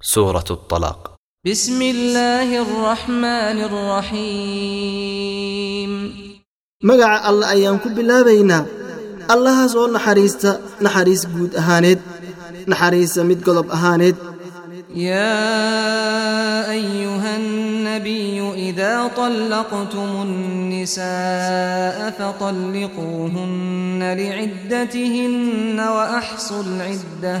سورة الطلاق بسم الله الرحمن الرحيم مقع الله أيام كل بالله بينا الله سؤال نحريستا نحريس قود أهانيد نحريس مد قلب أهانيد يا أيها النبي إذا طلقتم النساء فطلقوهن لعدتهن وأحصوا العده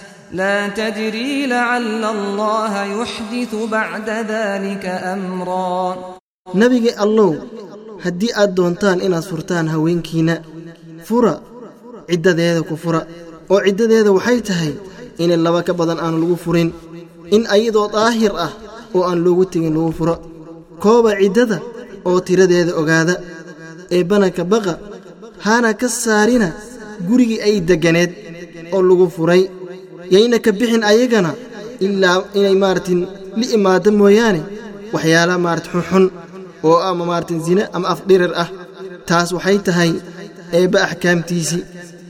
لا تدري لعل الله يحدث بعد ذلك أمرا nebigi allow haddii aad doontaan inaad furtaan haweenkiinna fura ciddadeeda ku fura oo ciddadeeda waxay tahay inay laba ka badan aan lagu furin in ayadoo daahir ah oo aan loogu tegin lagu furo kooba ciddada oo tiradeeda ogaada eebbana ka baqa haana ka saarina gurigii ay degganeed oo lagu furay yayna ka bixin ayagana ilaa inay maaratin li imaado mooyaane waxyaalaha maarata xunxun oo ama maaratin zine ama afdhirir ah. Taas waxay tahay eebba axkaamtiisii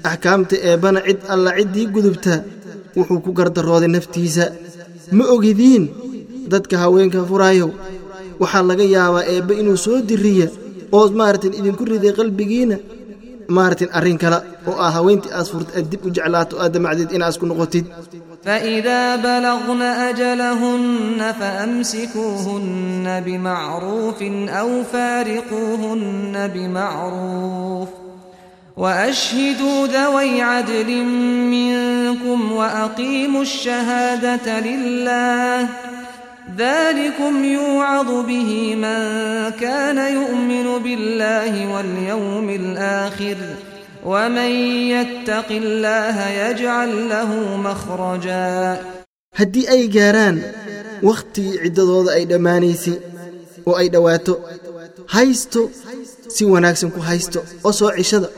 axkaamta eebbana cid alla ciddii gudubta wuxuu ku gardarooday naftiisa. Ma ogidiin dadka haweenka furaayo waxaa laga yaabaa eebbe inuu soo diriya oo maaratin idinku riday qalbigiinna maartin arrin kale oo aa haweentii aas furt aad dib u jeclaato aad damacdeed inaas ku noqotid. فإذا بلغن أجلهن فأمسكوهن بمعروف أو فارقوهن بمعروف وأشهدوا ذوي عدل منكم وأقيموا الشهادة لله ذلكم يوعظ به من كان يؤمن بالله واليوم الآخر ومن يتق الله يجعل له مخرجا haddii ay gaaraan wakhtigii ciddadooda ay dhammaanaysay oo ay dhowaato haysto si wanaagsan ku haysto oo soo cishada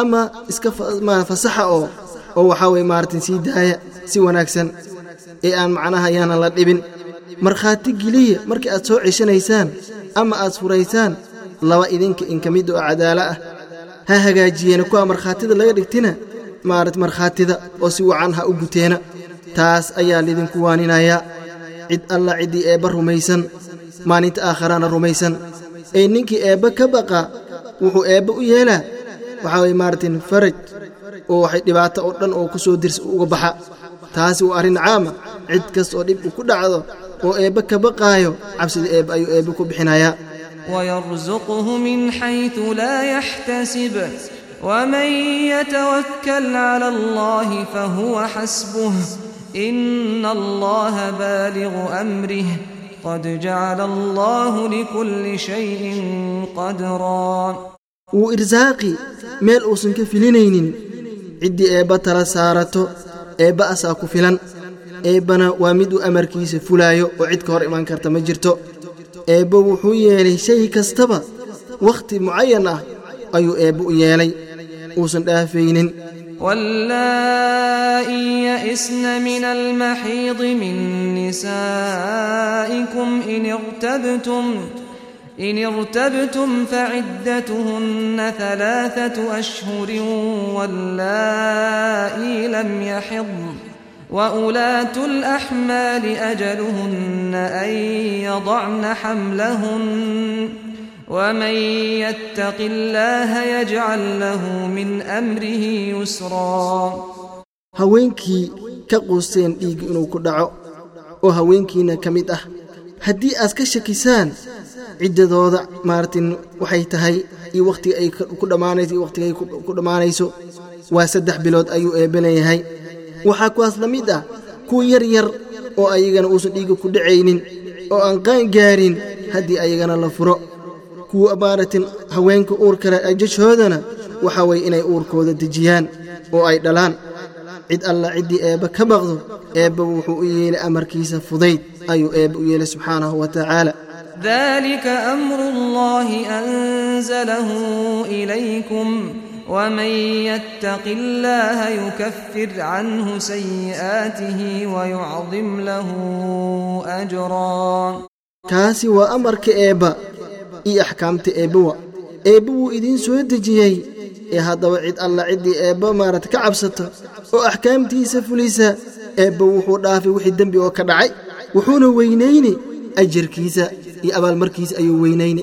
ama iska fasaxa oo oo waxaa weye maaratin sii daaya si wanaagsan ee aan macnaha yaanan la dhibin markhaati geliya markii aad soo ceshanaysaan ama aad furaysaan laba idinka in ka mid oo cadaalo ah. Ha hagaajiyeena kuwa markhaatida laga dhigtina maarat markhaatida oo si wacan ha u guteena. Taas ayaa lidinku waaninayaa cid alla ciddii eebba rumaysan maalinta aakharaana rumaysan. Ee ninkii eebba ka baqa wuxuu eebba u yeelaa. Waxaa waye maaratin faraj oo waxay dhibaato oo dhan oo ku soo dirsa uga baxa. Taasi waa arrin caama cid kasta oo dhib u ku dhacdo oo eebbe ka baqaayo cabsida eebbe ayuu eebbe ku bixinayaa ويرزقه من حيث لا يحتسب ومن يتوكل على الله فهو حسبه إن الله بالغ أمره قد جعل الله لكل شيء قدرا wuu irsaaqi meel uusan ka filinaynin ciddii eebba tala saarato eebba asaa ku filan eebbana waa miduu amarkiisa fulaayo oo cid ka hor imaan karta ma jirto. Eebbo wuxuu yeelay shay kastaba wakhti mucayan ah ayuu eebbo u yeelay. Uusan dhaafaynin. واللائي يئسن من المحيض من نسائكم إن ارتبتم إن ارتبتم فعدتهن ثلاثة أشهر واللائي لم يحضن وأولاة الأحمال أجلهن أن يضعن حملهن ومن يتق الله يجعل له من أمره يسرا haweenkii ka quusteen dhiig inuu ku dhaco oo haweenkiinna ka mid ah haddii aad ka shakisaan ciddadooda maaratin waxay tahay iyo wakhtiga ay ku dhammaanayso iyo wakhtiga ay ku dhammaanayso waa saddex bilood ayuu eebbe leeyahay waxaa kuwaas la mid ah kuwa yar yar oo ayagana uusan dhiiga ku dhacaynin oo aan qaan gaarin haddii ayagana la furo. Kuwa amaaratin haweenka uur kale ajashoodana waxa waye inay uurkooda dejiyaan oo ay dhalaan. Cid alla ciddii eebba ka baqdo eebba wuxuu u yeelay amarkiisa fudayd ayuu eebba u yeelay subxaanahu wa tacaala. Dalika mru llahi anzalahu ilaykum. ومن يتق الله يكفر عنه سيئاته ويعظم له أجرا kaasi waa amarka eebba iyo axkaamta eebbawa eebba wuu idiin soo dejiyey ee haddaba cid alla ciddii eebba maarata ka cabsata oo axkaamtiisa fulisa eebba wuxuu dhaafay wixii dembi oo ka dhacay wuxuuna weynayni ajarkiisa iyo abaalmarkiisa ayuu weynayni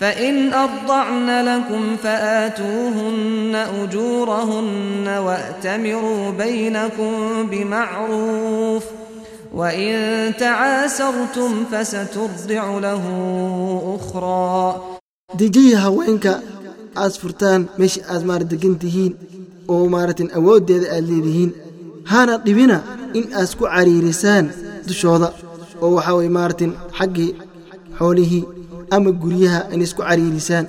فإن أرضعن لكم فآتوهن أجورهن وأتمروا بينكم بمعروف وإن تعاسرتم فسترضع له أخرى dejiya haweenka aad furtaan meesha aad maara degan tihiin oo maaratin awooddeeda aad leedihiin hana dhibina in aad ku cariirisaan dushooda oo waxaa weye maaratin xaggii xoolihii ama guryaha in isku cariirisaan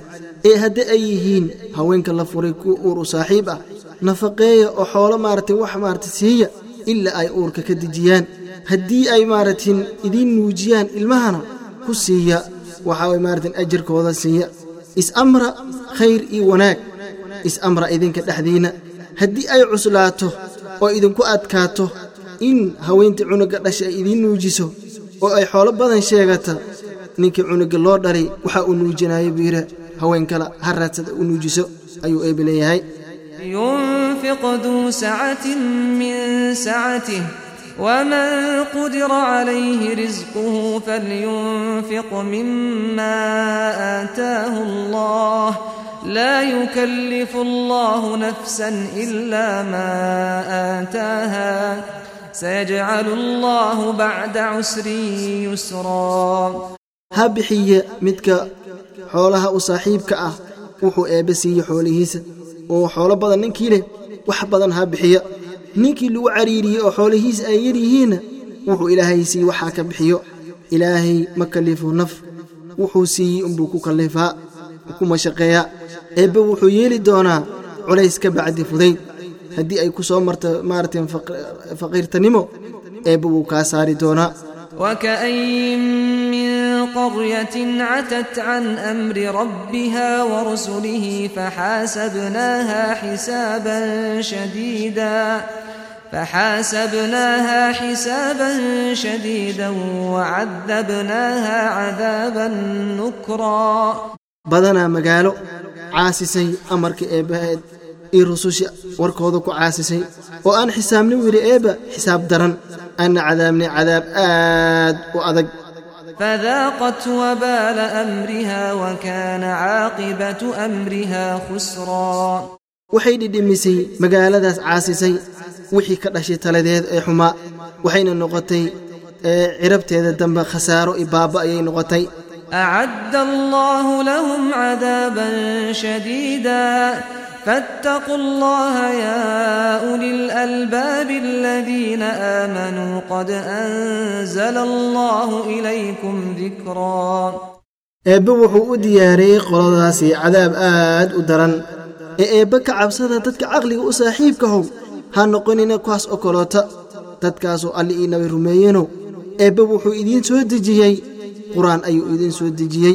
ee haddii ay yihiin haweenka la furay kuwa uur u saaxiib ah nafaqeeya oo xoolo maaragtay wax maarata siiya ilaa ay uurka ka dejiyaan. Haddii ay maaratin idiin nuujiyaan ilmahana ku siiya waxaa way maaratin ajarkooda siiya. Is-amra khayr iyo wanaag. Is-amra idinka dhexdiinna haddii ay cuslaato oo idinku adkaato in haweentii cunugga dhasha ay idiin nuujiso oo ay xoolo badan sheegata ninkii cunuga loo dharay waxa uu nuujinaayo biira haween kale ha raadsada u nuujiso ayuu eebe leeyahay ينفق ذو سعة من سعته ومن قدر عليه رزقه فلينفق مما آتاه الله لا يكلف الله نفسا إلا ما آتاها سيجعل الله بعد عسر يسرا ha bixiya midka xoolaha u saaxiibka ah wuxuu eebbe siiya xoolihiisa. Oo xoolo badan ninkii leh wax badan ha bixiya ninkii lagu cariiriyey oo xoolihiisa ay yaryihiinna wuxuu ilaahay siiye waxaa ka bixiyo. Ilaahay ma kallifu naf wuxuu siiyey unbuu ku kallifaa ku mashaqeeyaa. Eebbe wuxuu yeeli doonaa culays ka bacdi fudayd haddii ay ku soo marta maaratan faqiirtanimo eebbe wuu kaa saari doonaa. قرية عتت عن أمر ربها ورسله فحاسبناها حسابا شديدا فحاسبناها حسابا شديدا وعذبناها عذابا نكرا badanaa magaalo caasisay amarka eebbaheed iyo rususha warkooda ku caasisay oo aan xisaabnin wili eebba xisaab daran aanna cadaabnay cadaab aad u adag فذاقت وبال أمرها وكان عاقبة أمرها خسرا waxay dhidhimisay magaaladaas caasisay wixii ka dhashay taladeed ee xumaa waxayna noqotay ee cirabteeda dambe khasaaro iyo baaba ayay noqotay أعد الله لهم عذابا شديدا فاتقوا الله يا أولي الألباب الذين آمنوا قد أنزل الله إليكم ذكرا eebbe wuxuu u diyaariyey qoladaasi cadaab aad u daran ee eebbe ka cabsada dadka caqliga u saaxiibkahow ha noqonina kuwaas oo kaloota dadkaasoo alli ii nabi rumeeyenow eebbe wuxuu idiin soo dejiyey qur-aan ayuu idiin soo dejiyey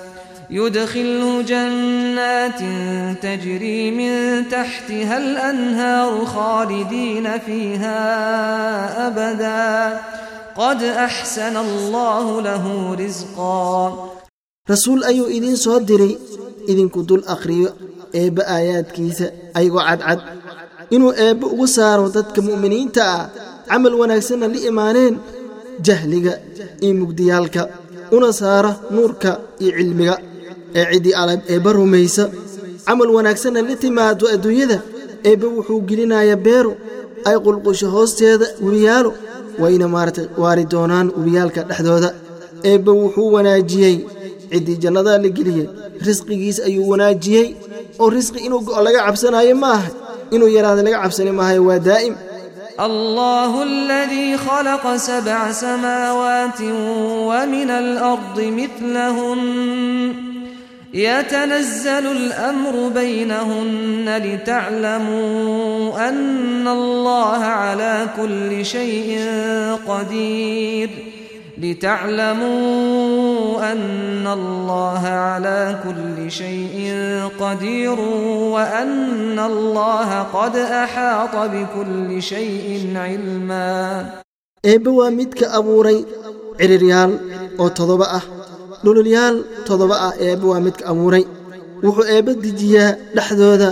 يدخله جنات تجري من تحتها الأنهار خالدين فيها أبدا قد أحسن الله له رزقا rasuul ayuu idiin soo diray idinku dul akhriyo eebbe aayaadkiisa ayagoo cadcad inuu eebbe ugu saaro dadka mu'miniinta ah camal wanaagsanna la imaaneen jahliga iyo mugdiyaalka una saara nuurka iyo cilmiga ee ciddii alab eebba rumaysa camal wanaagsanna la timaado adduunyada eebbe wuxuu gelinayaa beero ay qulqusho hoosteeda webiyaalo wayna maaragtay waari doonaan webiyaalka dhexdooda eebbe wuxuu wanaajiyey ciddii jannadaa la geliyey risqigiisa ayuu wanaajiyey oo risqi inuu go'o laga cabsanaayo ma aha inuu yaraada laga cabsani maahayo waa daa'im الله الذي خلق سبع سماوات ومن الأرض مثلهن يتنزل الأمر بينهن لتعلموا أن الله على كل شيء قدير لتعلموا أن الله على كل شيء قدير وأن الله قد أحاط بكل شيء علما eebbe waa midka abuuray ciriryaal oo todoba ah dhululyaal toddoba ah eebbe waa midka abuuray wuxuu eebbe dejiyaa dhexdooda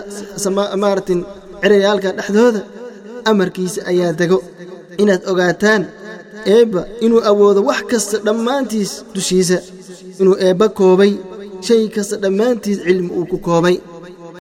maaratin ciriryaalka dhexdooda. Amarkiisa ayaa dego. Inaad ogaataan eebba inuu awoodo wax kasta dhammaantiis dushiisa. Inuu eebba koobay shay kasta dhammaantiis cilmi uu ku koobay